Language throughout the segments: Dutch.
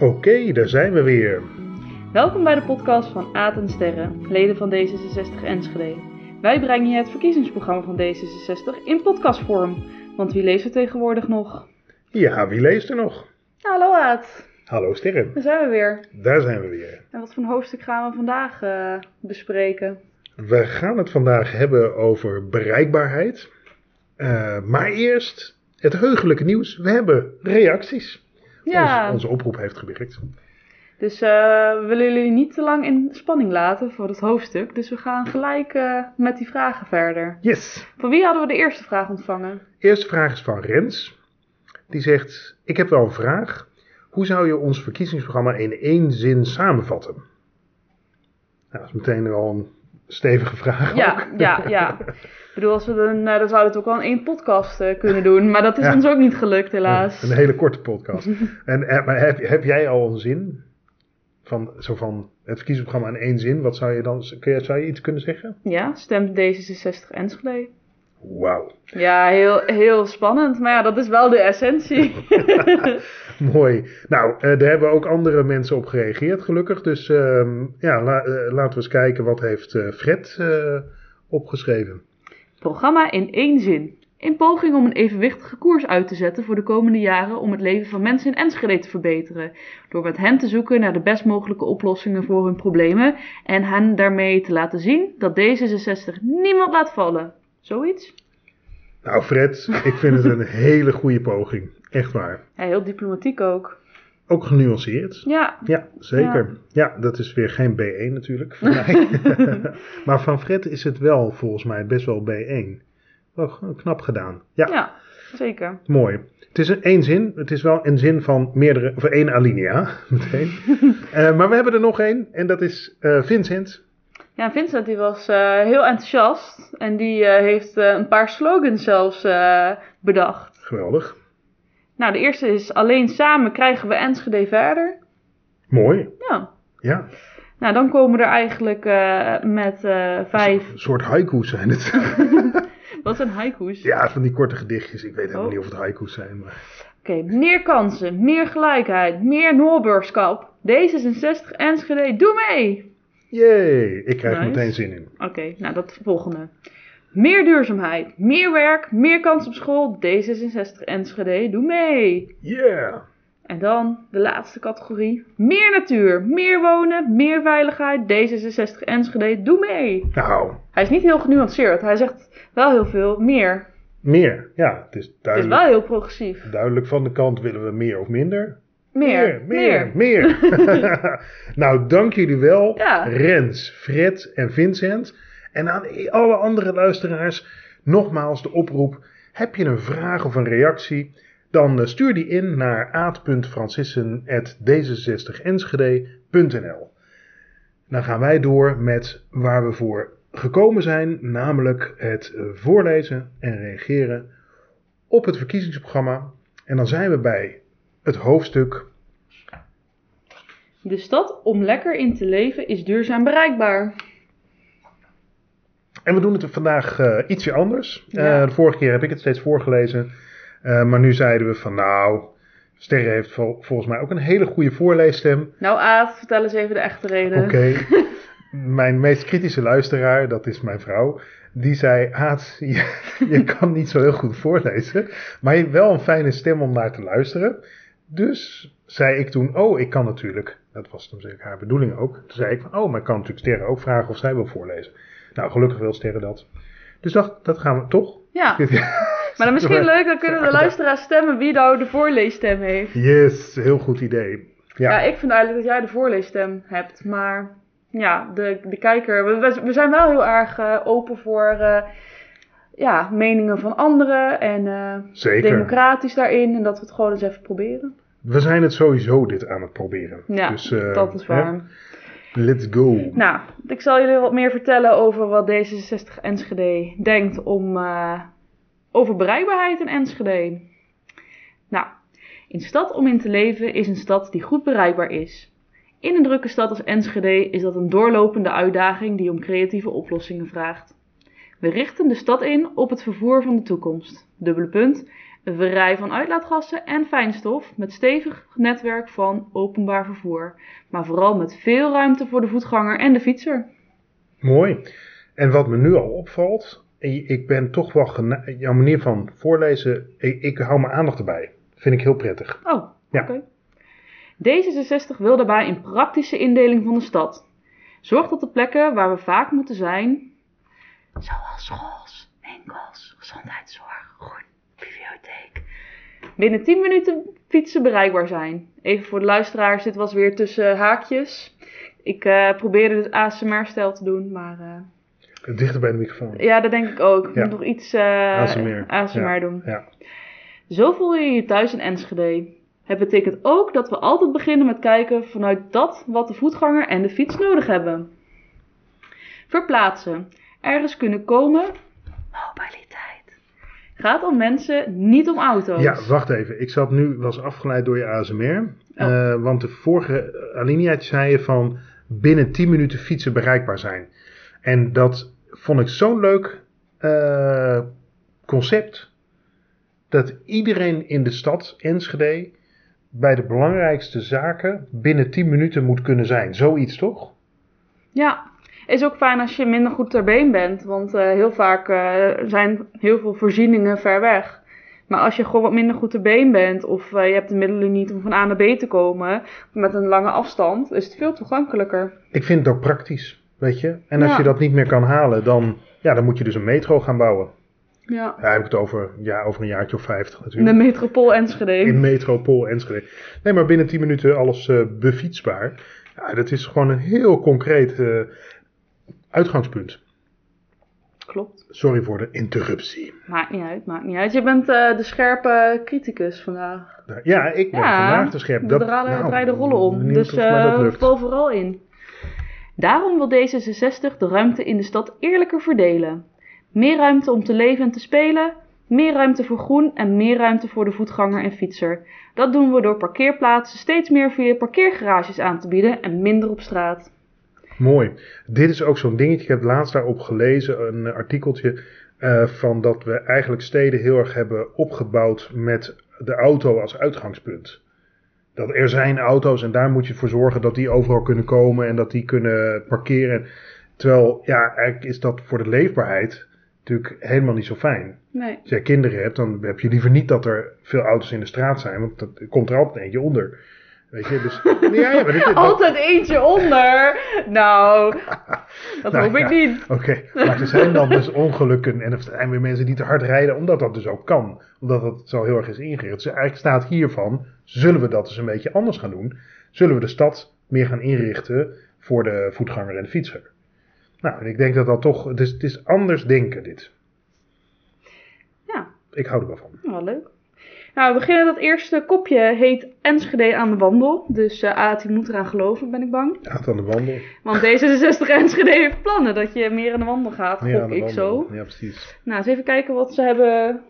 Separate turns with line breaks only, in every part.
Oké, daar zijn we weer.
Welkom bij de podcast van Aad en Sterren, leden van D66 Enschede. Wij brengen je het verkiezingsprogramma van D66 in podcastvorm. Want wie leest er tegenwoordig nog?
Ja, wie leest er nog?
Hallo Aad,
Hallo Sterren,
daar zijn we weer.
daar zijn we weer.
En wat voor een hoofdstuk gaan we vandaag eh, bespreken?
We gaan het vandaag hebben over bereikbaarheid. Eh, maar eerst het heugelijke nieuws. We hebben reacties.
Ja,
Onze, oproep heeft gewerkt.
dus eh, we willen jullie niet te lang in spanning laten voor het hoofdstuk. Dus we gaan gelijk eh, met die vragen verder.
Yes.
Van wie hadden we de eerste vraag ontvangen?
Eerste vraag is van Rens. Die zegt, ik heb wel een vraag. Hoe zou je ons verkiezingsprogramma in één zin samenvatten? Nou, dat is meteen wel een stevige vraag
Ja,
ook.
ja, ja. Ik bedoel, als we dan, dan zouden we het ook wel in één podcast eh, kunnen doen. Maar dat is
Ja.
ons ook niet gelukt, helaas.
Een hele korte podcast. en, eh, maar heb, heb jij al een zin? Van, zo van het verkiezingsprogramma in één zin. Wat zou je dan, kun je, zou je iets kunnen zeggen?
Ja, stemt D66 Enschede.
Wauw,
Ja, heel, heel spannend. Maar ja, dat is wel de essentie.
mooi. Nou, eh, daar hebben ook andere mensen op gereageerd gelukkig. Dus ehm, ja, la- eh, laten we eens kijken wat heeft eh, Fred eh, opgeschreven.
Programma in één zin. In poging om een evenwichtige koers uit te zetten voor de komende jaren om het leven van mensen in Enschede te verbeteren. Door met hen te zoeken naar de best mogelijke oplossingen voor hun problemen en hen daarmee te laten zien dat D66 niemand laat vallen. Zoiets?
Nou Fred, ik vind het een hele goede poging. Echt waar.
Ja, heel diplomatiek ook.
Ook genuanceerd.
Ja,
Ja, zeker. Ja. dat is weer geen B1 natuurlijk maar van Fred is het wel volgens mij best wel B1. Wel knap gedaan. Ja,
ja, zeker.
mooi. Het is een één zin. Het is wel een zin van meerdere, of één alinea meteen. Eh, maar we hebben er nog één en dat is eh, Vincent.
Ja, Vincent die was eh, heel enthousiast en die eh, heeft eh, een paar slogans zelfs bedacht.
Geweldig.
Nou, de eerste is alleen samen krijgen we Enschede verder.
Mooi.
Ja.
Ja,
Nou, dan komen we er eigenlijk met vijf...
een soort haiku's zijn het.
Wat zijn haiku's?
ja, van die korte gedichtjes. Ik weet helemaal
Oh.
niet of het haiku's zijn. Maar...
Oké, meer kansen, meer gelijkheid, meer Noorburgskap. D66 Enschede, doe mee!
Yay, ik krijg
Nice.
meteen zin in.
Oké, nou dat volgende. Meer duurzaamheid, meer werk, meer kans op school. D66 Enschede, doe mee!
Yeah.
En dan de laatste categorie. Meer natuur, meer wonen, meer veiligheid. D66 Enschede, doe mee!
Nou,
Hij is niet heel genuanceerd. Hij zegt wel heel veel meer.
meer. Ja, het is
Het is
duidelijk.
wel heel progressief.
Duidelijk van de kant willen we meer of minder.
Meer,
meer, meer. nou, dank jullie wel.
Ja.
Rens, Fred en Vincent. En aan alle andere luisteraars nogmaals de oproep. Heb je een vraag of een reactie? Dan eh, stuur die in naar aad.francissen.d66enschede.nl Dan gaan wij door met waar we voor gekomen zijn. Namelijk het eh, voorlezen en reageren op het verkiezingsprogramma. En dan zijn we bij het hoofdstuk
De stad om lekker in te leven is duurzaam bereikbaar.
En we doen het vandaag eh, ietsje anders.
Ja.
Eh, de vorige keer heb ik het steeds voorgelezen. Eh, maar nu zeiden we van nou, Sterre heeft vol- volgens mij ook een hele goede voorleesstem.
Nou Aad, vertel eens even de echte reden.
Oké. mijn meest kritische luisteraar, dat is mijn vrouw. Die zei, Aad, je, je kan niet zo heel goed voorlezen. Maar je hebt wel een fijne stem om naar te luisteren. Dus zei ik toen, oh, ik kan natuurlijk. Dat was dan zeker haar bedoeling ook. Toen zei ik van, oh, maar ik kan natuurlijk Sterre ook vragen of zij wil voorlezen. Nou, gelukkig wil Sterre dat. Dus dacht, dat gaan we toch?
Ja, maar dan misschien leuk, dan kunnen de luisteraars stemmen wie nou de voorleesstem heeft.
Yes, heel goed idee.
Ja,
Ja,
ik vind eigenlijk dat jij de voorleesstem hebt, maar ja, de, de kijker, we- zijn wel heel erg eh, open voor eh, ja, meningen van anderen en eh, democratisch daarin en dat we het gewoon eens even proberen.
We zijn het sowieso dit aan het proberen.
Ja,
dus, eh,
dat is
hè,
waar.
let's go.
Nou, ik zal jullie wat meer vertellen over wat D66 Enschede denkt om, eh, over bereikbaarheid in Enschede. Nou, een stad om in te leven is een stad die goed bereikbaar is. In een drukke stad als Enschede is dat een doorlopende uitdaging die om creatieve oplossingen vraagt. We richten de stad in op het vervoer van de toekomst. Dubbele punt. Een verrij van uitlaatgassen en fijnstof met stevig netwerk van openbaar vervoer. Maar vooral met veel ruimte voor de voetganger en de fietser.
Mooi. En wat me nu al opvalt, ik ben toch wel jouw manier van voorlezen, ik, ik hou mijn aandacht erbij. Vind ik heel prettig.
Oh,
Ja.
oké. D66 wil daarbij een praktische indeling van de stad. Zorg dat de plekken waar we vaak moeten zijn, zoals schools, winkels, gezondheidszorg, groen, bibliotheek, binnen 10 minuten fietsen bereikbaar zijn. Even voor de luisteraars, dit was weer tussen haakjes. Ik eh, probeerde het ASMR-stijl te doen, maar eh,
Dichter bij de microfoon.
ja, dat denk ik ook. Ik
Ja.
moet nog iets eh
ASMR.
ASMR
Ja.
doen.
Ja.
Zo voel je je thuis in Enschede. Het betekent ook dat we altijd beginnen met kijken vanuit dat wat de voetganger en de fiets nodig hebben. Verplaatsen. Ergens kunnen komen. Mobiliteit. Gaat om mensen, niet om auto's.
Ja, wacht even. Ik zat nu, was afgeleid door je ASMR.
Oh.
Eh, want de vorige alineaatje zei je van binnen 10 minuten fietsen bereikbaar zijn. En dat vond ik zo'n leuk eh, concept. Dat iedereen in de stad Enschede bij de belangrijkste zaken binnen 10 minuten moet kunnen zijn. Zoiets toch?
Ja, is ook fijn als je minder goed ter been bent. Want eh, heel vaak eh, zijn heel veel voorzieningen ver weg. Maar als je gewoon wat minder goed ter been bent, of eh, je hebt de middelen niet om van A naar B te komen, met een lange afstand, is het veel toegankelijker.
Ik vind het ook praktisch, weet je. En als
Ja.
je dat niet meer kan halen, dan, ja, dan moet je dus een metro gaan bouwen.
Ja.
Ja, heb ik het over, ja, over een jaartje of 50
De
natuurlijk.
metropool Enschede.
In metropool Enschede. Nee, maar binnen 10 minuten alles eh, befietsbaar. Ja, dat is gewoon een heel concreet uitgangspunt.
Klopt.
Sorry voor de interruptie.
Maakt niet uit, maakt niet uit. Je bent eh, de scherpe criticus vandaag.
Ja, ik ben
Ja,
vandaag te scherp.
We draaien,
nou,
draaien de rollen om. Dus
lukt.
val vooral in. Daarom wil D66 de ruimte in de stad eerlijker verdelen. Meer ruimte om te leven en te spelen. Meer ruimte voor groen en meer ruimte voor de voetganger en fietser. Dat doen we door parkeerplaatsen steeds meer via parkeergarages aan te bieden en minder op straat.
Mooi. Dit is ook zo'n dingetje. Ik heb laatst daarop gelezen, een artikeltje. eh, van dat we eigenlijk steden heel erg hebben opgebouwd met de auto als uitgangspunt. Dat er zijn auto's en daar moet je voor zorgen dat die overal kunnen komen en dat die kunnen parkeren. Terwijl, ja, eigenlijk is dat voor de leefbaarheid natuurlijk helemaal niet zo fijn.
Nee.
Als jij kinderen hebt, dan heb je liever niet dat er veel auto's in de straat zijn, want dat komt er altijd eentje onder. Weet je, dus... Ja, ja, maar dit,
Altijd eentje onder. Nou, dat
Nou,
hoop ik
ja.
niet.
Oké, maar er zijn dan dus ongelukken en er zijn weer mensen die te hard rijden, omdat dat dus ook kan. Omdat dat zo heel erg is ingericht. Dus eigenlijk staat hiervan, zullen we dat dus een beetje anders gaan doen? Zullen we de stad meer gaan inrichten voor de voetganger en de fietser? Nou, en ik denk dat dat toch, het is, het is anders denken dit.
Ja,
Ik hou er wel van.
nou, leuk. Nou, we beginnen dat eerste kopje heet Enschede aan de wandel. Dus eh Aad, die moet eraan geloven, ben ik bang.
Gaat aan de wandel.
Want D66 Enschede heeft plannen dat je meer aan de wandel gaat, gok ik
wandel.
zo.
Ja, precies.
Nou, eens even kijken wat ze hebben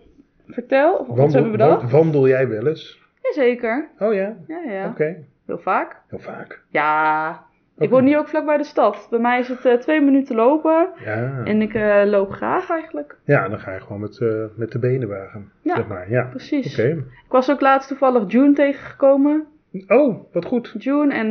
verteld, of wat ze hebben
Wandel,
bedacht.
wa- wandel jij wel eens?
Jazeker,
Oh ja?
ja, ja.
Oké.
Heel vaak.
Heel vaak.
Ja, ik woon hier ook vlak bij de stad. Bij mij is het eh, twee minuten lopen
Ja.
en ik eh, loop graag eigenlijk.
ja, dan ga je gewoon met, eh, met de benen wagen.
Ja.
Zeg maar. Ja.
Precies.
Oké.
Ik was ook laatst toevallig June tegengekomen.
Oh, wat goed.
June en...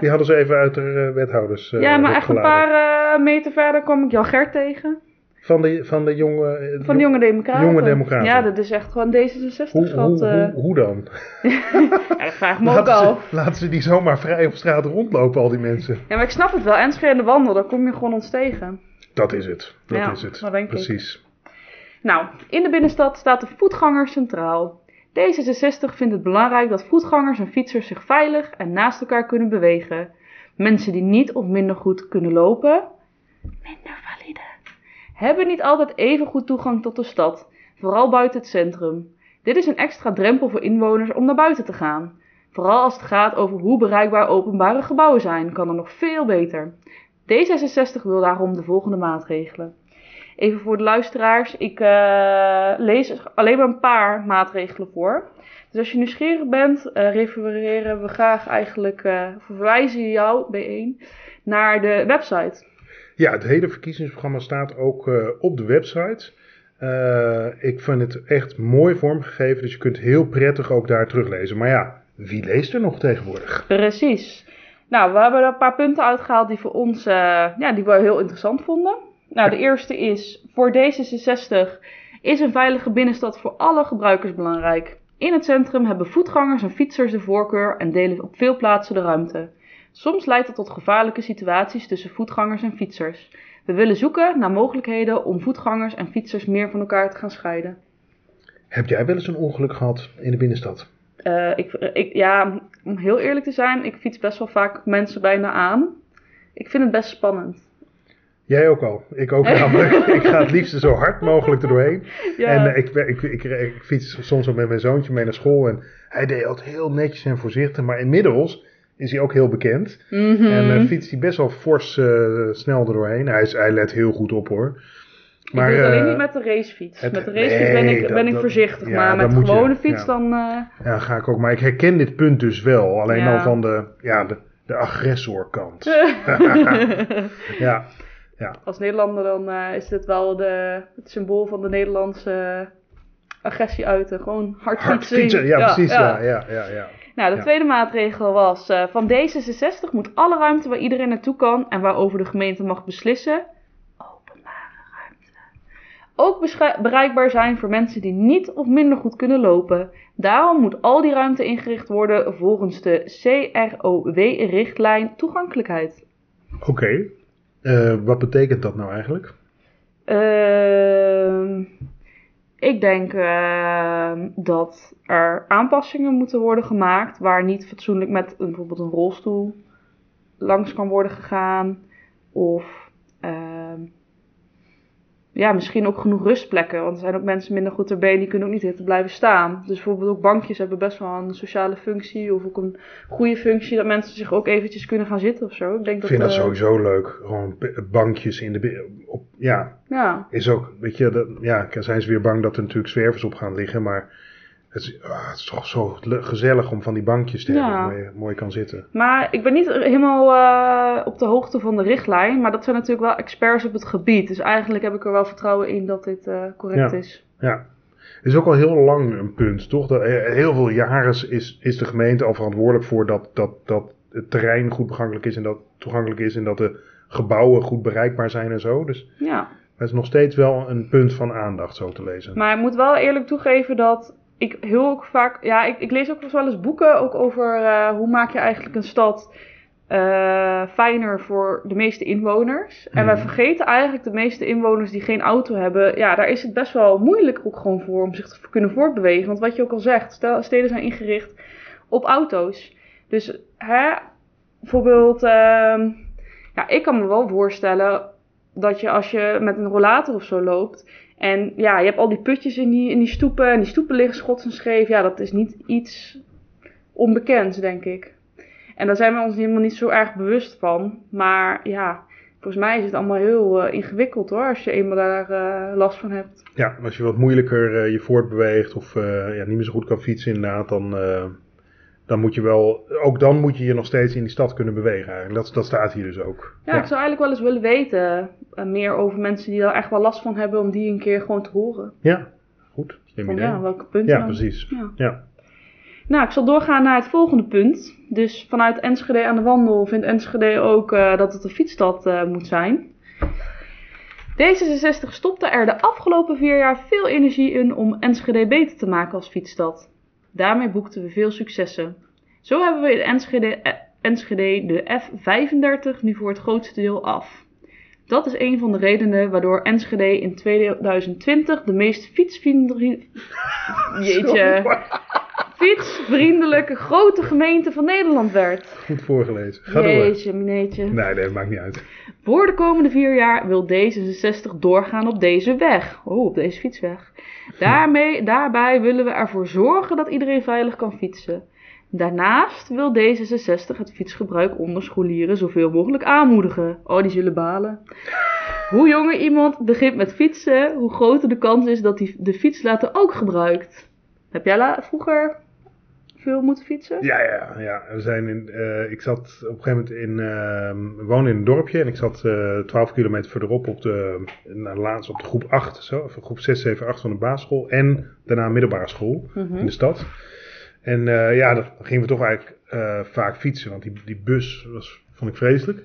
Die hadden ze even uit de wethouders.
ja, maar echt een paar meter verder kwam ik Jan Gert tegen.
Van de, van de jonge. eh,
Van de Jonge Democraten.
Jonge Democraten.
Ja, dat is echt gewoon D66
Hoe, hoe,
eh.
hoe, hoe dan?
Ja, dat vraag me ook
Laten
al.
ze, laten ze die zomaar vrij op straat rondlopen, al die mensen.
Ja, maar ik snap het wel. Enschede en de wandel, daar kom je gewoon ons tegen.
Dat is het. Dat
Ja,
is het.
dat denk ik.
Precies.
Nou, in de binnenstad staat de voetganger centraal. D66 vindt het belangrijk dat voetgangers en fietsers zich veilig en naast elkaar kunnen bewegen. Mensen die niet of minder goed kunnen lopen, minder hebben niet altijd even goed toegang tot de stad, vooral buiten het centrum. Dit is een extra drempel voor inwoners om naar buiten te gaan. Vooral als het gaat over hoe bereikbaar openbare gebouwen zijn, kan er nog veel beter. D66 wil daarom de volgende maatregelen. Even voor de luisteraars, ik eh, lees alleen maar een paar maatregelen voor. Dus als je nieuwsgierig bent, eh, refereren we graag eigenlijk, of verwijzen jou, B1, naar de website.
Ja, het hele verkiezingsprogramma staat ook eh, op de website. Eh, ik vind het echt mooi vormgegeven, dus je kunt heel prettig ook daar teruglezen. Maar ja, wie leest er nog tegenwoordig?
Precies. Nou, we hebben er een paar punten uitgehaald die voor ons eh, ja, die we heel interessant vonden. Nou, de eerste is: voor D66 is een veilige binnenstad voor alle gebruikers belangrijk. In het centrum hebben voetgangers en fietsers de voorkeur en delen op veel plaatsen de ruimte. Soms leidt dat tot gevaarlijke situaties tussen voetgangers en fietsers. We willen zoeken naar mogelijkheden om voetgangers en fietsers meer van elkaar te gaan scheiden.
Heb jij wel eens een ongeluk gehad in de binnenstad?
Uh, ik, ik, ja, om heel eerlijk te zijn, ik fiets best wel vaak mensen bijna aan. Ik vind het best spannend.
Jij ook al. Ik ook namelijk. ik ga het liefst zo hard mogelijk er doorheen. Ja. En uh, ik, ik, ik, ik, fiets soms ook met mijn zoontje mee naar school. En hij deed altijd heel netjes en voorzichtig. Maar inmiddels is hij ook heel bekend.
Mm -hmm.
En uh, fietst hij best wel fors uh, snel er doorheen. Hij, is, hij let heel goed op hoor.
Maar, ik doe het alleen niet met de racefiets. Het, met de racefiets nee, ben ik, dat, ben ik voorzichtig. Maar met de gewone je, fiets
ja.
dan...
Ja, ga ik ook. Maar ik herken dit punt dus wel. Alleen al van de, ja, de, de agressorkant. ja. Ja.
Als Nederlander dan uh, is dit wel de, het symbool van de Nederlandse agressie uiten. Gewoon hard,
hard
fietsen.
fietsen. Ja, ja, precies. Ja. Ja, ja, ja,
Nou, de tweede maatregel was: uh, van D66 moet alle ruimte waar iedereen naartoe kan en waarover de gemeente mag beslissen, openbare ruimte, ook bereikbaar zijn voor mensen die niet of minder goed kunnen lopen. Daarom moet al die ruimte ingericht worden volgens de CROW-richtlijn toegankelijkheid.
Oké. Okay. Uh, wat betekent dat nou eigenlijk?
Uh, ik denk uh, dat er aanpassingen moeten worden gemaakt waar niet fatsoenlijk met bijvoorbeeld een rolstoel langs kan worden gegaan. Of ehm, ja, misschien ook genoeg rustplekken. Want er zijn ook mensen minder goed ter been, die kunnen ook niet zitten blijven staan. Dus bijvoorbeeld ook bankjes hebben best wel een sociale functie. Of ook een goede functie dat mensen zich ook eventjes kunnen gaan zitten of zo. Ik, denk
ik vind dat,
uh,
dat sowieso leuk. Gewoon bankjes in de... Op, ja,
ja,
is ook... Weet je, dat, ja, zijn ze weer bang dat er natuurlijk zwervers op gaan liggen. Maar het is, ah, het is toch zo gezellig om van die bankjes te
Ja.
hebben waar je mooi kan zitten.
Maar ik ben niet helemaal eh, op de hoogte van de richtlijn. Maar dat zijn natuurlijk wel experts op het gebied. Dus eigenlijk heb ik er wel vertrouwen in dat dit eh, correct
Ja.
is.
Ja. Het is ook al heel lang een punt, toch? Dat, eh, heel veel jaren is, is de gemeente al verantwoordelijk voor dat, dat, dat het terrein goed toegankelijk is en dat toegankelijk is en dat de gebouwen goed bereikbaar zijn en zo. Dus
Ja.
het is nog steeds wel een punt van aandacht zo te lezen.
Maar ik moet wel eerlijk toegeven dat ik heel ook vaak... Ja, ik, ik lees ook wel eens boeken ook over eh, hoe maak je eigenlijk een stad eh, fijner voor de meeste inwoners. En wij
Mhm.
vergeten eigenlijk de meeste inwoners die geen auto hebben. Ja, daar is het best wel moeilijk ook gewoon voor om zich te kunnen voortbewegen. Want wat je ook al zegt, stel, steden zijn ingericht op auto's. Dus hè, bijvoorbeeld... ehm, ja, ik kan me wel voorstellen dat je als je met een rollator of zo loopt... En ja, je hebt al die putjes in die, in die stoepen. En die stoepen liggen schots en scheef. Ja, dat is niet iets onbekends, denk ik. En daar zijn we ons helemaal niet zo erg bewust van. Maar ja, volgens mij is het allemaal heel eh, ingewikkeld hoor. Als je eenmaal daar eh, last van hebt.
Ja, als je wat moeilijker eh, je voortbeweegt of ja, niet meer zo goed kan fietsen inderdaad, dan, dan moet je wel, ook dan moet je je nog steeds in die stad kunnen bewegen eigenlijk. Dat, dat staat hier dus ook.
Ja, ik zou eigenlijk wel eens willen weten. eh, meer over mensen die daar echt wel last van hebben. Om die een keer gewoon te horen.
Ja, goed. Slim idee.
ja, welke punten
Ja,
dan?
precies.
Ja.
Ja.
Nou, ik zal doorgaan naar het volgende punt. Dus vanuit Enschede aan de wandel vindt Enschede ook eh, dat het een fietsstad eh, moet zijn. D66 stopte er de afgelopen vier jaar veel energie in om Enschede beter te maken als fietsstad. Daarmee boekten we veel successen. Zo hebben we in Enschede, eh, Enschede de F35 nu voor het grootste deel af. Dat is een van de redenen waardoor Enschede in 2020 de meest fietsvriendelijke... Jeetje fietsvriendelijke grote gemeente van Nederland werd.
Goed voorgelezen. Ga door.
Jeetje, mineetje.
Nee, nee, maakt niet uit.
Voor de komende vier jaar wil D66 doorgaan op deze weg. Oh, op deze fietsweg. Daarmee, daarbij willen we ervoor zorgen dat iedereen veilig kan fietsen. Daarnaast wil D66 het fietsgebruik onder scholieren zoveel mogelijk aanmoedigen. Oh, die zullen balen. Hoe jonger iemand begint met fietsen, hoe groter de kans is dat hij de fiets later ook gebruikt. Heb jij vroeger veel moeten fietsen?
Ja, ja, ja. We zijn in, eh, ik zat op een gegeven moment in, uh, we woonden in een dorpje en ik zat uh, 12 kilometer verderop op de, nou, laatst op de groep 8, zo, of groep 6, 7, 8 van de basisschool en daarna middelbare school
Mhm.
in de stad. En eh, ja, dan gingen we toch eigenlijk eh, vaak fietsen, want die, die bus was, vond ik vreselijk.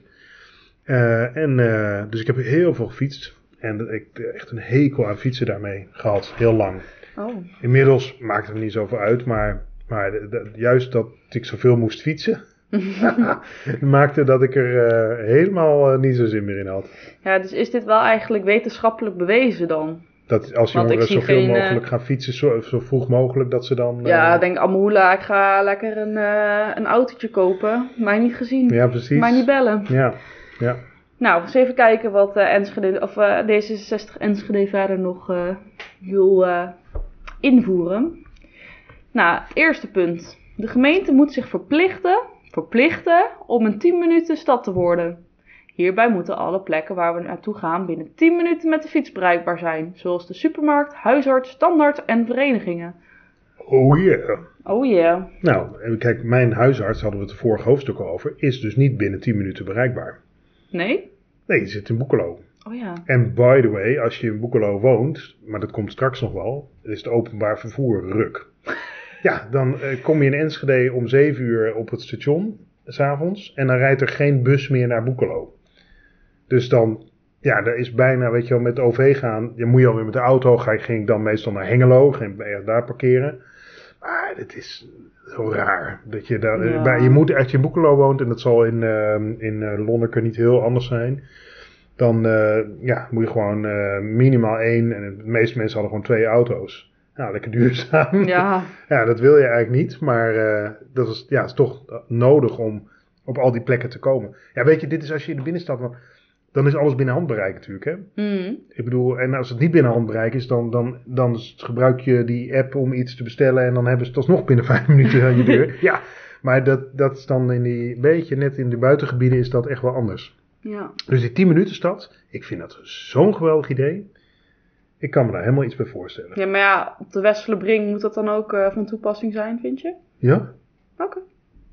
Eh, en, eh, dus ik heb heel veel gefietst. En ik heb echt een hekel aan fietsen daarmee gehad, heel lang.
Oh,
Inmiddels maakt het me niet zoveel uit, maar, maar de- de- juist dat ik zoveel moest fietsen, maakte dat ik er eh, helemaal eh, niet zo zin meer in had.
ja, dus is dit wel eigenlijk wetenschappelijk bewezen dan?
Dat als jongeren zoveel
geen, eh,
mogelijk gaan fietsen, zo, zo vroeg mogelijk, dat ze dan...
Ja, denk Amoula, ik ga lekker een, een autootje kopen. Mij niet gezien.
ja, precies.
Mij niet bellen.
Ja, ja.
Nou, eens even kijken wat Enschede, of, eh, D66 Enschede verder nog wil invoeren. Nou, eerste punt. De gemeente moet zich verplichten, verplichten om een 10 minuten stad te worden. Hierbij moeten alle plekken waar we naartoe gaan binnen 10 minuten met de fiets bereikbaar zijn. Zoals de supermarkt, huisarts, standaard en verenigingen.
Oh yeah.
Oh yeah.
Nou, kijk, mijn huisarts, hadden we het de vorige hoofdstuk al over, is dus niet binnen 10 minuten bereikbaar.
Nee?
Nee, die zit in Boekelo.
Oh ja.
En by the way, als je in Boekelo woont, maar dat komt straks nog wel, is het openbaar vervoer ruk. Ja, dan eh, kom je in Enschede om 7 uur op het station, s'avonds, en dan rijdt er geen bus meer naar Boekelo. Dus dan, ja, daar is bijna, weet je wel, met de OV gaan, dan moet je alweer met de auto, ga je, ging ik dan meestal naar Hengelo, ging ergens daar parkeren. Maar het is zo raar, dat je daar,
Ja.
bij, je moet, als je in Boekelo woont, en dat zal in, ehm in eh, Lonneke niet heel anders zijn, dan eh, ja, moet je gewoon eh, minimaal één. En de meeste mensen hadden gewoon twee auto's. Nou, lekker duurzaam.
Ja.
ja, dat wil je eigenlijk niet. Maar eh, dat is, ja, is toch nodig om op al die plekken te komen. Ja, weet je, dit is als je in de binnenstad... Dan is alles binnen handbereik natuurlijk, hè.
Mm.
Ik bedoel, en als het niet binnen handbereik is, dan, dan, dan gebruik je die app om iets te bestellen. En dan hebben ze het alsnog binnen vijf minuten aan je deur. Ja, maar dat, dat is dan in die, beetje net in de buitengebieden is dat echt wel anders.
Ja.
Dus die 10 minuten stad, ik vind dat zo'n geweldig idee. Ik kan me daar helemaal iets bij voorstellen.
ja, maar ja, op de Westelenbring moet dat dan ook eh, van toepassing zijn, vind je?
Ja?
Oké.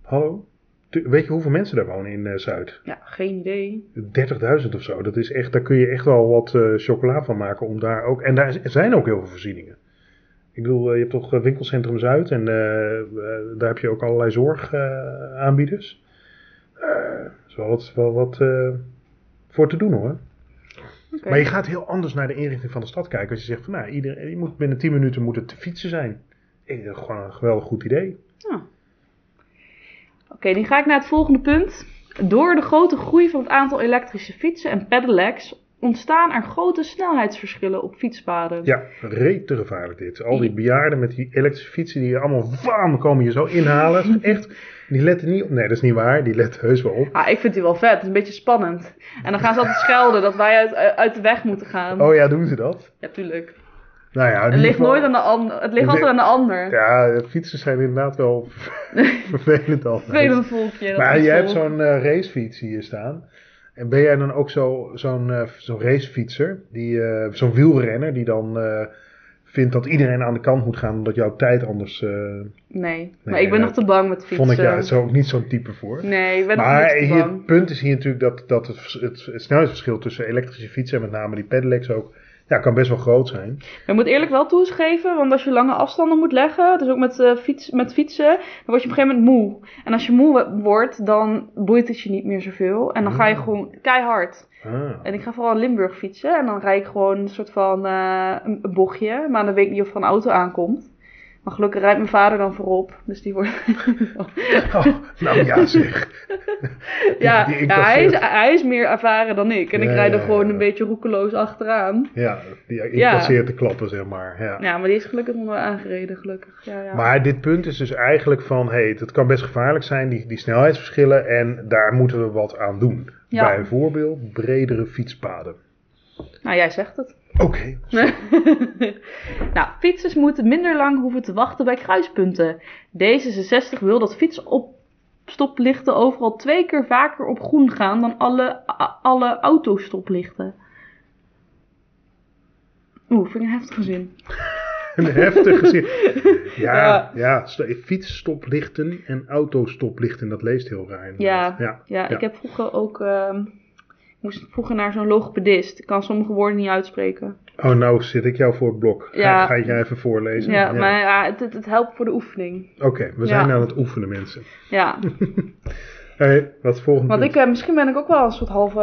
Hallo? Tu- Weet je hoeveel mensen daar wonen in eh, Zuid?
Ja, geen idee.
30.000 of zo. Dat is echt, daar kun je echt wel wat eh, chocola van maken om daar ook. En daar zijn ook heel veel voorzieningen. Ik bedoel, je hebt toch winkelcentrum Zuid en daar heb je ook allerlei zorgaanbieders. Er is wel wat, wel wat voor te doen hoor. Maar je gaat heel anders naar de inrichting van de stad kijken. Als je zegt van nou, iedereen, je moet binnen 10 minuten moet het te fietsen zijn. Ik gewoon een geweldig goed idee.
Oké, dan ga ik naar het volgende punt. Door de grote groei van het aantal elektrische fietsen en pedelecs ontstaan er grote snelheidsverschillen op fietspaden.
Ja, rete gevaarlijk dit. Al die bejaarden met die elektrische fietsen die je allemaal bam, komen je zo inhalen. Echt, die letten niet op. Nee, dat is niet waar. Die letten heus wel op.
Ah, ik vind die wel vet. Het is een beetje spannend. En dan gaan ze altijd schelden dat wij uit, uit de weg moeten gaan.
Oh ja, doen ze dat?
Ja, tuurlijk.
Nou ja,
Het ligt nooit aan de ander. Het ligt altijd aan de ander.
Ja, fietsers zijn inderdaad wel vervelend altijd.
Vervelend volkje.
Maar jij hebt zo'n eh, racefiets hier staan. En ben jij dan ook zo- zo'n eh, zo'n racefietser, die, eh, zo'n wielrenner, die dan eh, vindt dat iedereen aan de kant moet gaan omdat jouw tijd anders...
Nee, maar ik ben nog te bang met fietsen.
vond ik ja, zo ook niet zo'n type voor.
Nee, ik ben nog
Maar
niet te
hier,
bang.
het punt is hier natuurlijk dat, dat het, het, het snelheidsverschil tussen elektrische fietsen en met name die pedelecs ook, ja, kan best wel groot zijn.
Je moet eerlijk wel toegeven, want als je lange afstanden moet leggen, dus ook met, eh, fiets, met fietsen, dan word je op een gegeven moment moe. En als je moe wordt, dan boeit het je niet meer zoveel. En dan ga je
Mm.
gewoon keihard.
Ah.
En ik ga vooral in Limburg fietsen en dan rijd ik gewoon een soort van eh, een, een bochtje, maar dan weet ik niet of er een auto aankomt. Maar gelukkig rijdt mijn vader dan voorop, dus die wordt...
Oh, nou ja zeg.
ja,
Die
ja hij, is, hij is meer ervaren dan ik. En ik rijd er
ja,
gewoon een beetje roekeloos achteraan.
Ja, die
Ja.
incasseert de klappen zeg maar. Ja.
Ja, maar die is gelukkig nog wel aangereden, gelukkig. Ja, ja.
Maar dit punt is dus eigenlijk van, hey, het kan best gevaarlijk zijn, die, die snelheidsverschillen, en daar moeten we wat aan doen.
Ja.
Bijvoorbeeld bredere fietspaden.
Nou, jij zegt het.
Oké,
nou, fietsers moeten minder lang hoeven te wachten bij kruispunten. D66 wil dat fietsopstoplichten overal twee keer vaker op groen gaan dan alle, alle autostoplichten. Oeh, vind ik een heftige zin.
een heftig gezicht. Ja,
Ja.
ja. st- fietsstoplichten en autostoplichten, dat leest heel raar.
Ja,
ja.
Ja, ik heb vroeger ook... ehm, moest vroeger naar zo'n logopedist. Ik kan sommige woorden niet uitspreken.
Oh, nou zit ik jou voor het blok. Ga,
Ja.
ga ik jij even voorlezen?
Ja, maar ja, het, het, het helpt voor de oefening.
Oké, we zijn
Ja.
aan het oefenen, mensen.
Ja,
Hey, wat is volgende
want
punt?
ik, eh, misschien ben ik ook wel een soort halve...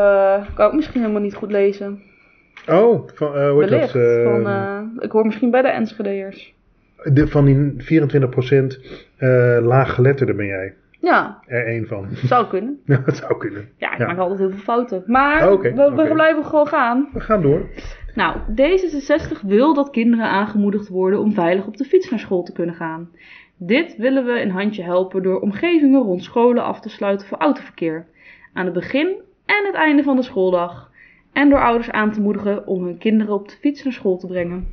ik kan ook misschien helemaal niet goed lezen.
Oh, van, eh, hoe
Wellicht.
dat?
van, eh, ik hoor misschien bij de Enschede'ers.
de, van die 24% eh laaggeletterde ben jij
Ja,
er één van.
zou kunnen.
Ja, dat zou kunnen.
Ja, ik
Ja.
maak altijd heel veel fouten. Maar
Oh,
we, blijven gewoon gaan.
We gaan door.
Nou, D66 wil dat kinderen aangemoedigd worden om veilig op de fiets naar school te kunnen gaan. Dit willen we een handje helpen door omgevingen rond scholen af te sluiten voor autoverkeer. Aan het begin en het einde van de schooldag. En door ouders aan te moedigen om hun kinderen op de fiets naar school te brengen.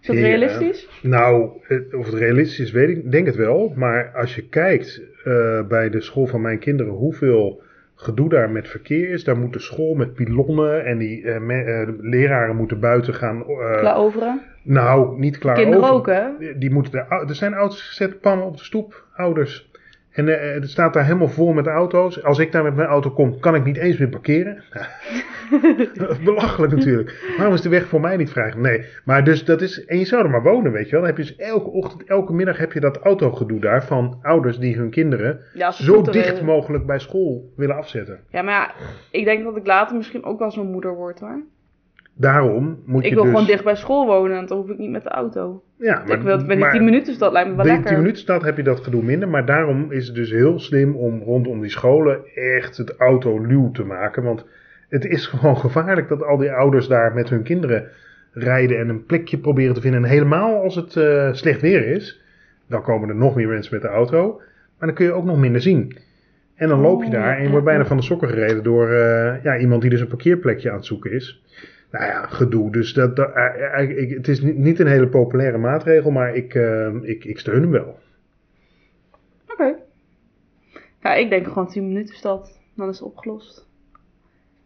Is dat
Ja.
realistisch?
Nou, het- of het realistisch is, weet ik denk het wel. Maar als je kijkt eh, bij de school van mijn kinderen hoeveel gedoe daar met verkeer is. Daar moet de school met pilonnen en die eh, me- eh, leraren moeten buiten gaan. eh,
Klaar overen.
nou, niet klaar
Kinderen
over.
ook, hè?
Die moeten ou- er zijn auto's gezet, pannen op de stoep, ouders. En eh, het staat daar helemaal vol met auto's. Als ik daar met mijn auto kom, kan ik niet eens meer parkeren. Belachelijk natuurlijk. Waarom is de weg voor mij niet vrij? Nee, maar dus dat is. En je zou er maar wonen, weet je wel. Dan heb je dus elke ochtend, elke middag heb je dat autogedoe daar van ouders die hun kinderen
Ja,
zo dicht
willen.
mogelijk bij school willen afzetten.
Ja, maar ja, ik denk dat ik later misschien ook wel zo'n moeder word, hoor.
Daarom moet
Ik
je
wil
dus.
gewoon dicht bij school wonen, want dan hoef ik niet met de auto.
Ja,
ik wil met die
maar-
10 minuten stad lijkt me wel lekker.
10 minuten stad heb je dat gedoe minder, maar daarom is het dus heel slim om rondom die scholen echt het autoluw te maken. Want het is gewoon gevaarlijk dat al die ouders daar met hun kinderen rijden en een plekje proberen te vinden. En helemaal als het eh, slecht weer is, dan komen er nog meer mensen met de auto, maar dan kun je ook nog minder zien. En dan loop je
Oh,
daar en je wordt bijna van de sokken gereden door eh, ja, iemand die dus een parkeerplekje aan het zoeken is. Nou ja, gedoe. Dus dat, dat, eh, eh, ik, het is niet, niet een hele populaire maatregel, maar ik, eh, ik, ik steun hem wel.
Oké. Ja, ik denk gewoon 10 minuten stad. Dan is het opgelost.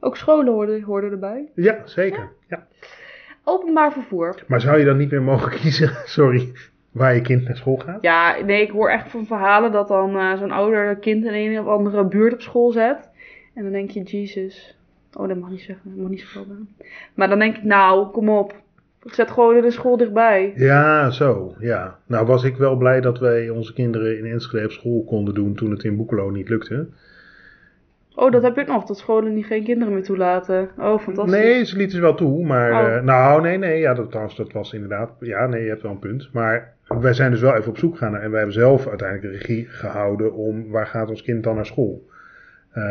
Ook scholen hoorden, hoorden erbij.
Ja, zeker. Ja.
Openbaar vervoer.
Maar zou je dan niet meer mogen kiezen, sorry, waar je kind naar school gaat?
Ja, nee, ik hoor echt van verhalen dat dan zo'n ouder kind in een of andere buurt op school zet. En dan denk je, Jesus. Oh, dat mag niet zeggen. Dat mag niet schelden. Maar dan denk ik, nou, kom op. Zet gewoon de school dichtbij.
Ja, zo, ja. Nou was ik wel blij dat wij onze kinderen in Enschede op school konden doen toen het in Boekelo niet lukte.
Oh, dat heb ook nog. Dat scholen niet geen kinderen meer toelaten. Oh, fantastisch.
Nee, ze lieten ze wel toe, maar...
Oh.
eh, nou, nee, nee, ja, dat, trouwens, dat was inderdaad... Ja, nee, je hebt wel een punt. Maar wij zijn dus wel even op zoek gegaan en wij hebben zelf uiteindelijk de regie gehouden om waar gaat ons kind dan naar school. Eh,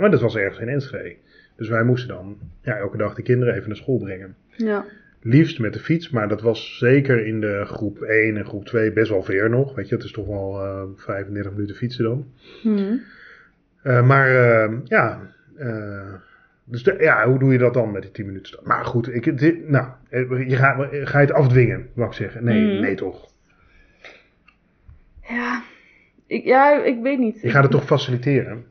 maar dat was ergens in Enschede. Dus wij moesten dan ja, elke dag de kinderen even naar school brengen.
Ja.
Liefst met de fiets, maar dat was zeker in de groep 1 en groep 2 best wel ver nog. Weet je, het is toch wel eh 35 minuten fietsen dan.
Hm.
Eh, maar eh, ja, dus de- ja, hoe doe je dat dan met die 10 minuten? Maar goed, ik, dit, nou, je gaat, ga je het afdwingen, wou ik zeggen? Nee,
Mhm.
nee toch.
Ja. Ik, ja, ik weet niet.
Je gaat het toch faciliteren?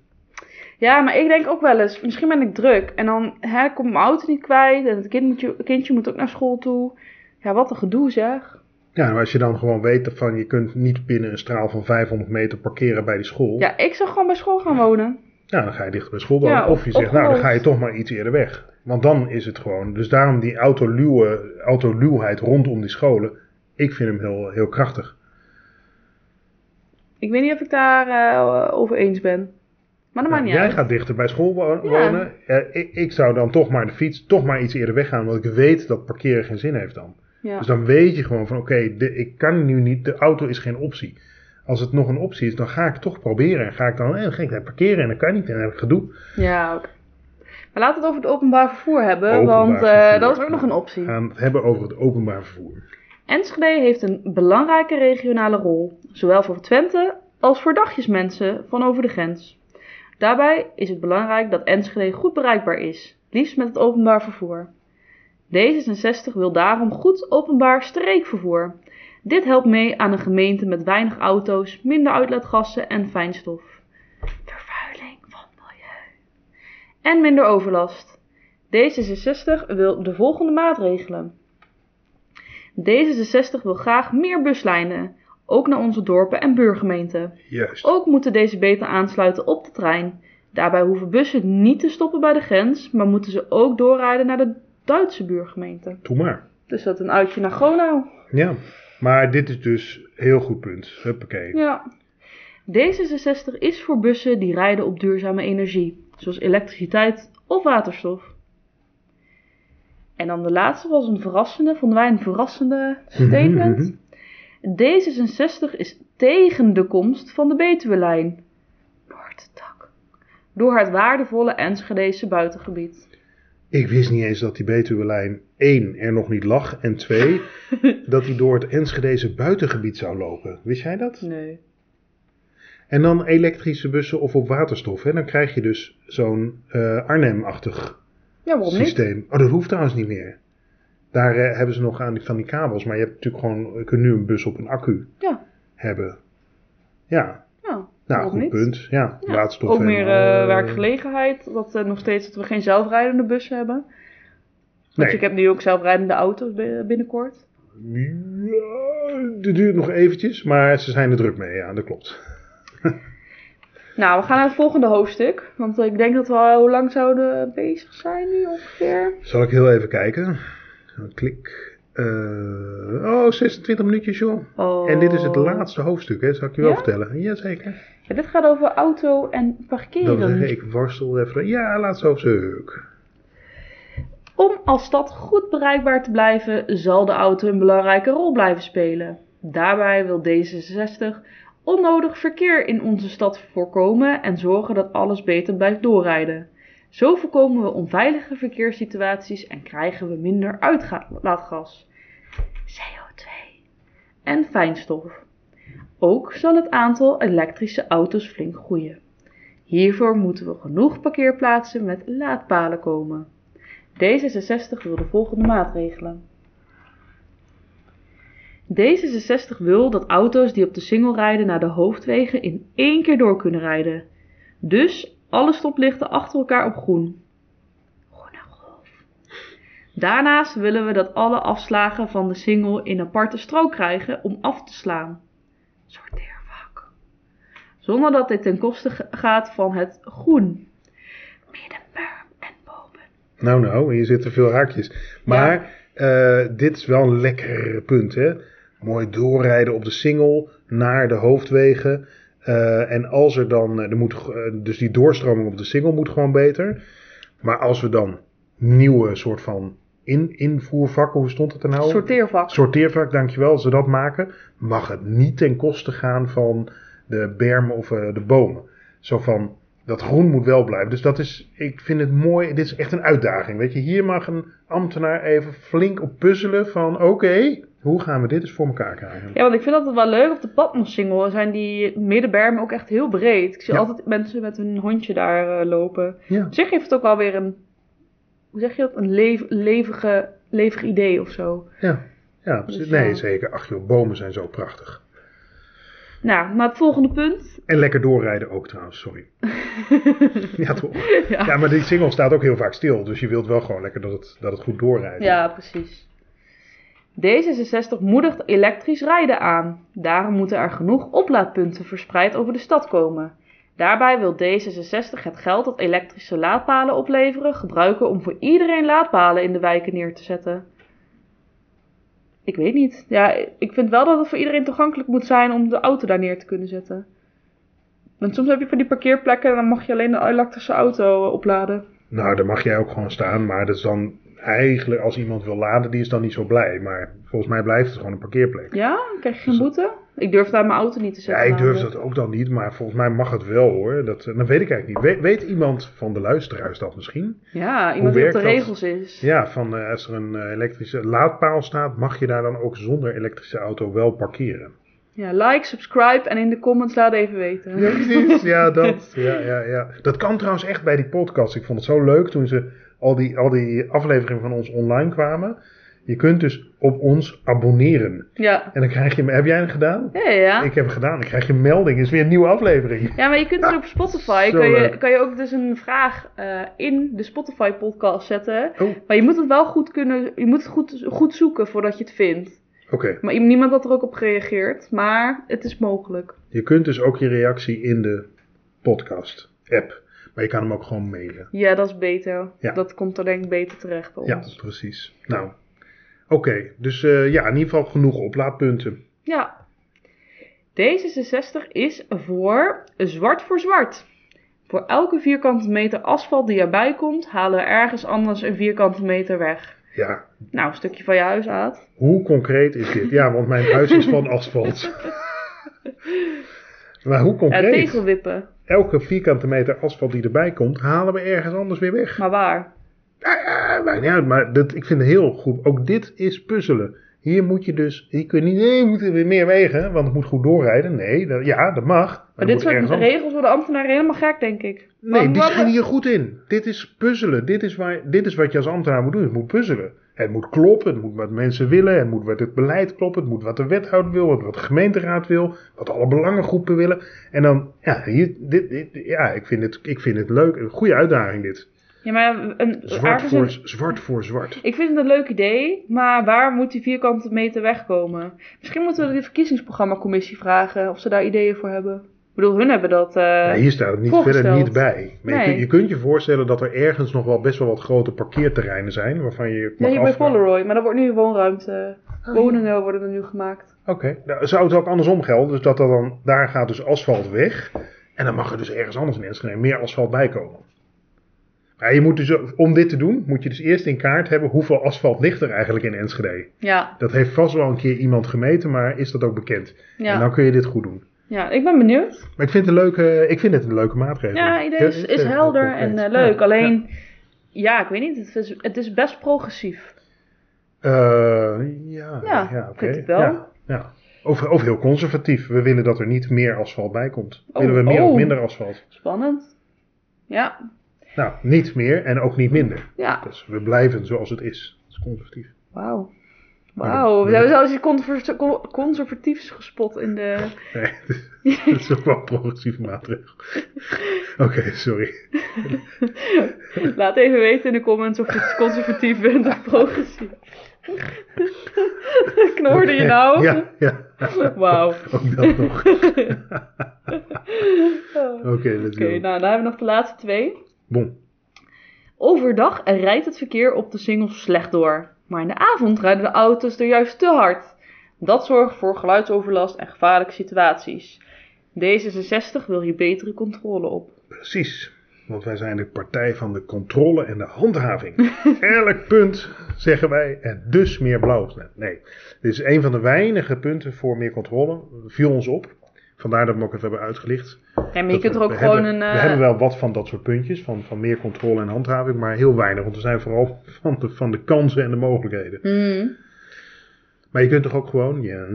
Ja, maar ik denk ook wel eens, misschien ben ik druk. En dan hè, komt mijn auto niet kwijt. En het kind moet je, kindje moet ook naar school toe. Ja, wat een gedoe zeg.
Ja, maar als je dan gewoon weet van je kunt niet binnen een straal van 500 meter parkeren bij die school.
Ja, ik zou gewoon bij school gaan wonen.
Ja, dan ga je dichter bij school wonen.
Ja,
of je zegt, nou, dan ga je toch maar iets eerder weg. Want dan is het gewoon. Dus daarom die autoluwe, autoluwheid rondom die scholen. Ik vind hem heel, heel krachtig.
Ik weet niet of ik daar eh, over eens ben. Maar dat maakt niet
jij
uit.
gaat dichter bij school wo-
Ja.
wonen. Ik, ik zou dan toch maar de fiets, toch maar iets eerder weggaan. Want ik weet dat parkeren geen zin heeft dan.
Ja.
Dus dan weet je gewoon van, oké, ik kan nu niet, de auto is geen optie. Als het nog een optie is, dan ga ik toch proberen. En ga ik dan, eh, dan ga ik daar parkeren en dan kan niet. En dan heb ik gedoe.
ja, oké. Maar laten we het over het openbaar vervoer hebben.
Openbaar
want eh,
vervoer.
dat is ook nog een optie.
We gaan het hebben over het openbaar vervoer.
Enschede heeft een belangrijke regionale rol, zowel voor Twente als voor dagjesmensen van over de grens. Daarbij is het belangrijk dat Enschede goed bereikbaar is, liefst met het openbaar vervoer. D66 wil daarom goed openbaar streekvervoer. Dit helpt mee aan een gemeente met weinig auto's, minder uitlaatgassen en fijnstof. Vervuiling van milieu. En minder overlast. D66 wil de volgende maatregelen. D66 wil graag meer buslijnen, ook naar onze dorpen en buurgemeenten.
Juist.
Ook moeten deze beter aansluiten op de trein. Daarbij hoeven bussen niet te stoppen bij de grens, maar moeten ze ook doorrijden naar de Duitse buurgemeente.
Doe maar.
Dus dat een uitje naar Gronau.
Ja. Maar dit is dus een heel goed punt. Huppakee.
Ja. D66 is voor bussen die rijden op duurzame energie, zoals elektriciteit of waterstof. En dan de laatste was een verrassende, vonden wij een verrassende statement.
Mhm,
D66 is tegen de komst van de Betuwe-lijn. Noordtak. Door het waardevolle Enschedese buitengebied.
Ik wist niet eens dat die Betuwe-lijn 1 er nog niet lag. En 2, dat die door het Enschedeze buitengebied zou lopen. Wist jij dat?
Nee.
En dan elektrische bussen of op waterstof. Hè? Dan krijg je dus zo'n eh, Arnhem-achtig
Ja, waarom niet?
systeem. Oh, dat hoeft trouwens niet meer. Daar eh, hebben ze nog aan die, van die kabels. Maar je hebt natuurlijk gewoon, je kunt nu een bus op een accu
Ja.
hebben. Ja,
Ja,
nou,
waarom
goed
niet?
punt. Ja,
Ja,
waterstof.
Ook meer
eh,
eh, werkgelegenheid. Dat uh, nog steeds dat we geen zelfrijdende bussen hebben. Want
Nee.
ik heb nu ook zelfrijdende auto's bi- binnenkort.
Ja, dat duurt nog eventjes, maar ze zijn er druk mee. Ja, dat klopt.
Nou, we gaan naar het volgende hoofdstuk. Want ik denk dat we al hoe lang zouden bezig zijn nu ongeveer.
Zal ik heel even kijken. Klik. Eh, oh, 26 minuutjes, joh.
Oh.
En dit is het laatste hoofdstuk, hè? Zal ik je wel
Ja?
vertellen? Jazeker.
Ja, dit gaat over auto en parkeren.
wil zeggen, ik worstel even. Ja, laatste hoofdstuk.
Om als stad goed bereikbaar te blijven, zal de auto een belangrijke rol blijven spelen. Daarbij wil D66 onnodig verkeer in onze stad voorkomen en zorgen dat alles beter blijft doorrijden. Zo voorkomen we onveilige verkeerssituaties en krijgen we minder uitlaatgas, CO2 en fijnstof. Ook zal het aantal elektrische auto's flink groeien. Hiervoor moeten we genoeg parkeerplaatsen met laadpalen komen. D66 wil de volgende maatregelen. D66 wil dat auto's die op de singel rijden naar de hoofdwegen in één keer door kunnen rijden. Dus alle stoplichten achter elkaar op groen. Groene golf. Daarnaast willen we dat alle afslagen van de singel in aparte strook krijgen om af te slaan. Sorteervak. Zonder dat dit ten koste ga- gaat van het groen. Middenberm en bomen.
Nou, nou, hier zitten veel haakjes. Maar eh, dit is wel een lekker punt, hè? Mooi doorrijden op de singel naar de hoofdwegen. Eh, en als er dan, eh, er moet, eh, dus die doorstroming op de singel moet gewoon beter. Maar als we dan nieuwe soort van in, invoervakken, hoe stond het er nou?
Sorteervak.
Sorteervak, dankjewel. Als we dat maken, mag het niet ten koste gaan van de bermen of de bomen. Zo van, dat groen moet wel blijven. Dus dat is, ik vind het mooi. Dit is echt een uitdaging. Weet je, hier mag een ambtenaar even flink op puzzelen van, oké, hoe gaan we dit eens voor elkaar krijgen?
Ja, want ik vind dat wel leuk. Op de Patmos-single zijn die middenbermen ook echt heel breed. Ik zie
Ja.
altijd mensen met hun hondje daar eh, lopen.
Ja.
Op zich heeft het ook wel weer een, hoe zeg je dat, een lev- levige, levig idee of zo.
Ja, ja
Dus
nee,
ja.
zeker. Ach joh, bomen zijn zo prachtig.
Nou, naar het volgende punt.
En lekker doorrijden ook trouwens, sorry. Ja, toch?
ja.
Ja, maar die single staat ook heel vaak stil. Dus je wilt wel gewoon lekker dat het, dat het goed doorrijdt.
Ja, precies. D66 moedigt elektrisch rijden aan. Daarom moeten er genoeg oplaadpunten verspreid over de stad komen. Daarbij wil D66 het geld dat elektrische laadpalen opleveren gebruiken om voor iedereen laadpalen in de wijken neer te zetten. Ik weet niet. Ja, ik vind wel dat het voor iedereen toegankelijk moet zijn om de auto daar neer te kunnen zetten. Want soms heb je van die parkeerplekken en dan mag je alleen de elektrische auto opladen.
Nou, daar mag jij ook gewoon staan. Maar dat is dan eigenlijk, als iemand wil laden, die is dan niet zo blij. Maar volgens mij blijft het gewoon een parkeerplek.
Ja? Krijg je geen boete? Ik durf daar mijn auto niet te
Dus- Ja,
zetten.
ik durf
namelijk.
dat ook dan niet. Maar volgens mij mag het wel hoor. Dat, eh, dat weet ik eigenlijk niet. Weet, weet iemand van de luisteraars dat misschien?
Ja, iemand die op de
dat?
regels is.
Ja, van eh, als er een eh, elektrische laadpaal staat, mag je daar dan ook zonder elektrische auto wel parkeren.
Ja, like, subscribe en in de comments laat even weten.
Ja, precies. Ja, dat. Ja, ja, ja. Dat kan trouwens echt bij die podcast. Ik vond het zo leuk toen ze al die, al die afleveringen van ons online kwamen. Je kunt dus op ons abonneren.
Ja.
En dan krijg je... Heb jij hem gedaan?
Ja, ja.
Ik heb het gedaan. Ik krijg je een melding. is weer een nieuwe aflevering.
Ja, maar je kunt dus op Spotify, kan je, kan je ook dus een vraag eh, in de Spotify podcast zetten.
Oh,
Maar je moet het wel goed kunnen, je moet het goed, goed zoeken voordat je het vindt.
Oké,
Maar niemand had er ook op gereageerd. Maar het is mogelijk.
je kunt dus ook je reactie in de podcast-app. Maar je kan hem ook gewoon mailen.
Ja, dat is beter.
Ja.
Dat komt er denk ik beter terecht bij
Ja,
ons.
precies. Nou, oké. Dus eh, ja, in ieder geval genoeg oplaadpunten.
Ja. D66 is voor zwart voor zwart. Voor elke vierkante meter asfalt die erbij komt, halen we ergens anders een vierkante meter weg.
Ja,
Nou, een stukje van je huis uit.
hoe concreet is dit? Ja, want mijn huis is van asfalt. maar hoe
Ja,
concreet?
tegelwippen.
Elke vierkante meter asfalt die erbij komt, halen we ergens anders weer weg.
Maar waar?
Ja, ja, maakt niet uit, maar dat, ik vind het heel goed. Ook dit is puzzelen. Hier moet je dus, hier kun je niet, nee, we moeten weer meer wegen, want het moet goed doorrijden. Nee, dat, ja, dat mag.
Maar dit soort regels worden ambtenaren helemaal gek, denk ik.
Nee, die zijn hier goed in. Dit is puzzelen. Dit is, waar, dit is wat je als ambtenaar moet doen. Het moet puzzelen. Het moet kloppen. Het moet wat mensen willen. Het moet wat het beleid kloppen. Het moet wat de wethouder wil. Wat, wat de gemeenteraad wil. Wat alle belangengroepen willen. En dan, ja, hier, dit, dit, ja ik, vind het, ik vind het leuk. Een goede uitdaging dit.
Ja, maar een,
Zwart voor,
een-
zwart voor zwart.
Ik vind het een leuk idee, maar waar moet die vierkante meter wegkomen? Misschien moeten we de verkiezingsprogrammacommissie vragen of ze daar ideeën voor hebben. Ik bedoel, hun hebben dat. eh,
Ja, hier staat het niet, verder niet bij. Maar je,
Nee.
kunt, je kunt je voorstellen dat er ergens nog wel best wel wat grote parkeerterreinen zijn. Waarvan je
ja,
mag
hier bij. Polaroid, maar dat wordt nu woonruimte. Woningen worden er nu gemaakt.
Oké, nou, zou het ook andersom gelden? Dus dat er dan, daar gaat dus asfalt weg. En dan mag er dus ergens anders in Enschede meer asfalt bij komen. Maar je moet dus, om dit te doen, moet je dus eerst in kaart hebben hoeveel asfalt ligt er eigenlijk in Enschede.
Ja,
Dat heeft vast wel een keer iemand gemeten, maar is dat ook bekend? En
ja.
dan kun je dit goed doen.
ja, ik ben benieuwd.
Maar ik vind het een leuke, ik vind het een leuke maatregel.
Ja, idee is, helder en eh, leuk.
Ja,
Alleen, ja. ik weet niet, het is, het is best progressief.
ja. Eh, ja,
Ja,
ja,
ik wel.
Ja, ja. Of, of heel conservatief. We willen dat er niet meer asfalt bij komt.
Oh,
willen we meer of
oh.
minder asfalt?
Spannend. Ja,
Nou, niet meer en ook niet minder.
ja.
Dus we blijven zoals het is. Dat is conservatief.
Wauw. Wauw, we hebben zelfs iets conver- con- conservatiefs gespot in de...
Nee, dat is ook wel een progressieve maatregel. Oké, sorry.
Laat even weten in de comments of je conservatief bent of progressief. Knorde je nou?
Ja, ja.
Wauw.
Ook dat nog. Oké,
Oké,
let's go.
nou dan hebben we nog de laatste twee.
Bon.
Overdag rijdt het verkeer op de singles slecht door. Maar in de avond rijden de auto's er juist te hard. Dat zorgt voor geluidsoverlast en gevaarlijke situaties. D66 wil hier betere controle op.
Precies. Want wij zijn de partij van de controle en de handhaving. Elk punt zeggen wij en dus meer blauw. Nee, dit is een van de weinige punten voor meer controle. Viel ons op. Vandaar dat we hem ook even hebben uitgelicht.
Ja, maar je kunt er ook gewoon
hebben,
een...
We
eh,
hebben wel wat van dat soort puntjes, van, van meer controle en handhaving, maar heel weinig. Want we zijn vooral van de, van de kansen en de mogelijkheden.
hmm.
Maar je kunt toch ook gewoon, ja,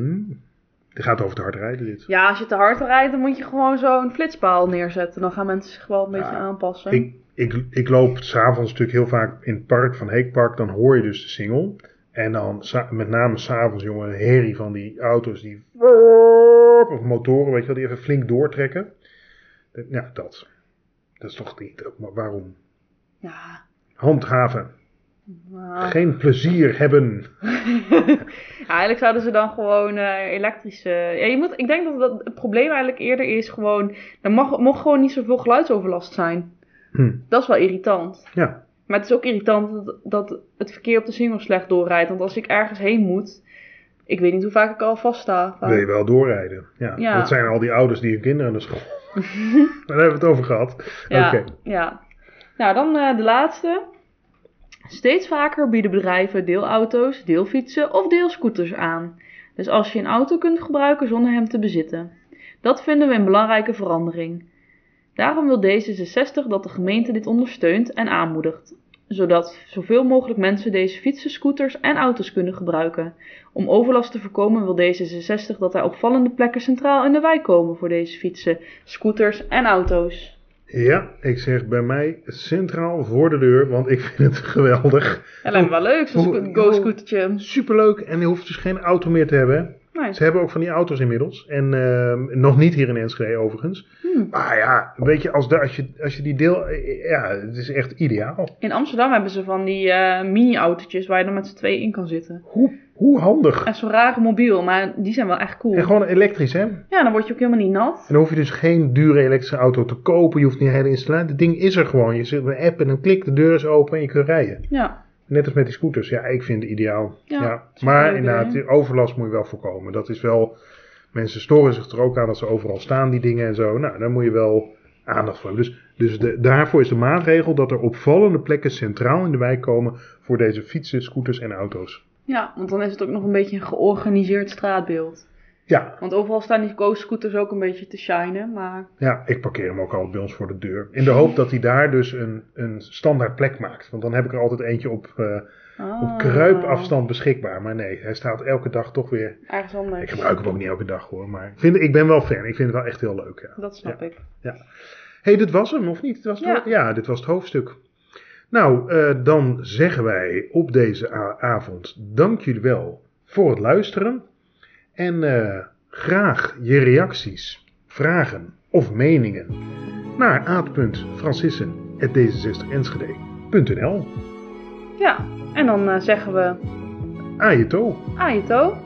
het gaat over te hard rijden dit.
Ja, als je te hard rijdt, dan moet je gewoon zo'n flitspaal neerzetten. Dan gaan mensen zich wel een beetje aanpassen.
Ik, ik, ik loop s'avonds natuurlijk heel vaak in het park van Heekpark, dan hoor je dus de single. En dan met name s'avonds, jongen, een herrie van die auto's die... Of motoren, weet je wel, die even flink doortrekken. Ja, dat. Dat is toch niet maar waarom?
Ja.
Handhaven. Geen plezier hebben.
Ja, eigenlijk zouden ze dan gewoon eh, elektrische. Ja, je moet, ik denk dat, dat het probleem eigenlijk eerder is gewoon. Er mag, mag gewoon niet zoveel geluidsoverlast zijn.
Hm.
Dat is wel irritant.
Ja,
Maar het is ook irritant dat, dat het verkeer op de single slecht doorrijdt. Want als ik ergens heen moet. Ik weet niet hoe vaak ik al vaststa.
Wil je wel doorrijden. Ja.
Ja.
Dat zijn al die ouders die hun kinderen naar school. Daar hebben we het over gehad.
Ja,
Oké.
ja. Nou, dan eh, de laatste. Steeds vaker bieden bedrijven deelauto's, deelfietsen of deelscooters aan. Dus als je een auto kunt gebruiken zonder hem te bezitten. Dat vinden we een belangrijke verandering. Daarom wil D66 dat de gemeente dit ondersteunt en aanmoedigt. Zodat zoveel mogelijk mensen deze fietsen, scooters en auto's kunnen gebruiken. Om overlast te voorkomen wil D66 dat er opvallende plekken centraal in de wijk komen voor deze fietsen, scooters en auto's.
Ja, ik zeg bij mij centraal voor de deur, want ik vind het geweldig.
Ja, lijkt me wel leuk, zo'n go-scootertje.
Superleuk en je hoeft dus geen auto meer te hebben.
Nee.
Ze hebben ook van die auto's inmiddels. En ehm, nog niet hier in Enschede overigens.
Hm.
Maar ja, weet je, als, de, als, je, als je die deel... eh, Ja, het is echt ideaal.
In Amsterdam hebben ze van die eh, mini-autootjes waar je dan met z'n tweeën in kan zitten.
Hoe, hoe handig.
Echt zo'n rare mobiel, maar die zijn wel echt cool.
En gewoon elektrisch, hè?
Ja, dan word je ook helemaal niet nat.
En dan hoef je dus geen dure elektrische auto te kopen. Je hoeft niet hele installatie. Het ding is er gewoon. Je zit op een app en dan klik, de deur is open en je kunt rijden.
Ja,
Net als met die scooters. Ja, ik vind het ideaal.
Ja,
Maar inderdaad, die overlast moet je wel voorkomen. Dat is wel... Mensen storen zich er ook aan dat ze overal staan, die dingen en zo. Nou, daar moet je wel aandacht voor hebben. Dus, dus de, daarvoor is de maatregel dat er opvallende plekken centraal in de wijk komen voor deze fietsen, scooters en auto's.
ja, want dan is het ook nog een beetje een georganiseerd straatbeeld.
Ja,
Want overal staan die co-scooters ook een beetje te shinen, maar...
ja, ik parkeer hem ook al bij ons voor de deur. In de hoop dat hij daar dus een, een standaard plek maakt. Want dan heb ik er altijd eentje op, eh,
Ah,
op kruipafstand beschikbaar. Maar nee, hij staat elke dag toch weer.
Ergens anders.
Ik gebruik hem ook niet elke dag hoor. Maar ik, vind, ik ben wel fan. Ik vind het wel echt heel leuk. Ja.
Dat snap ik.
hey, dit was hem, of niet? Dit was het
Ja.
ja, dit was het hoofdstuk. Nou, eh, dan zeggen wij op deze avond dank jullie wel voor het luisteren. En eh, graag je reacties, vragen of meningen naar aad.francissen.d66enschede.nl.
Ja, en dan eh, zeggen we
Ajeto.
Ajeto.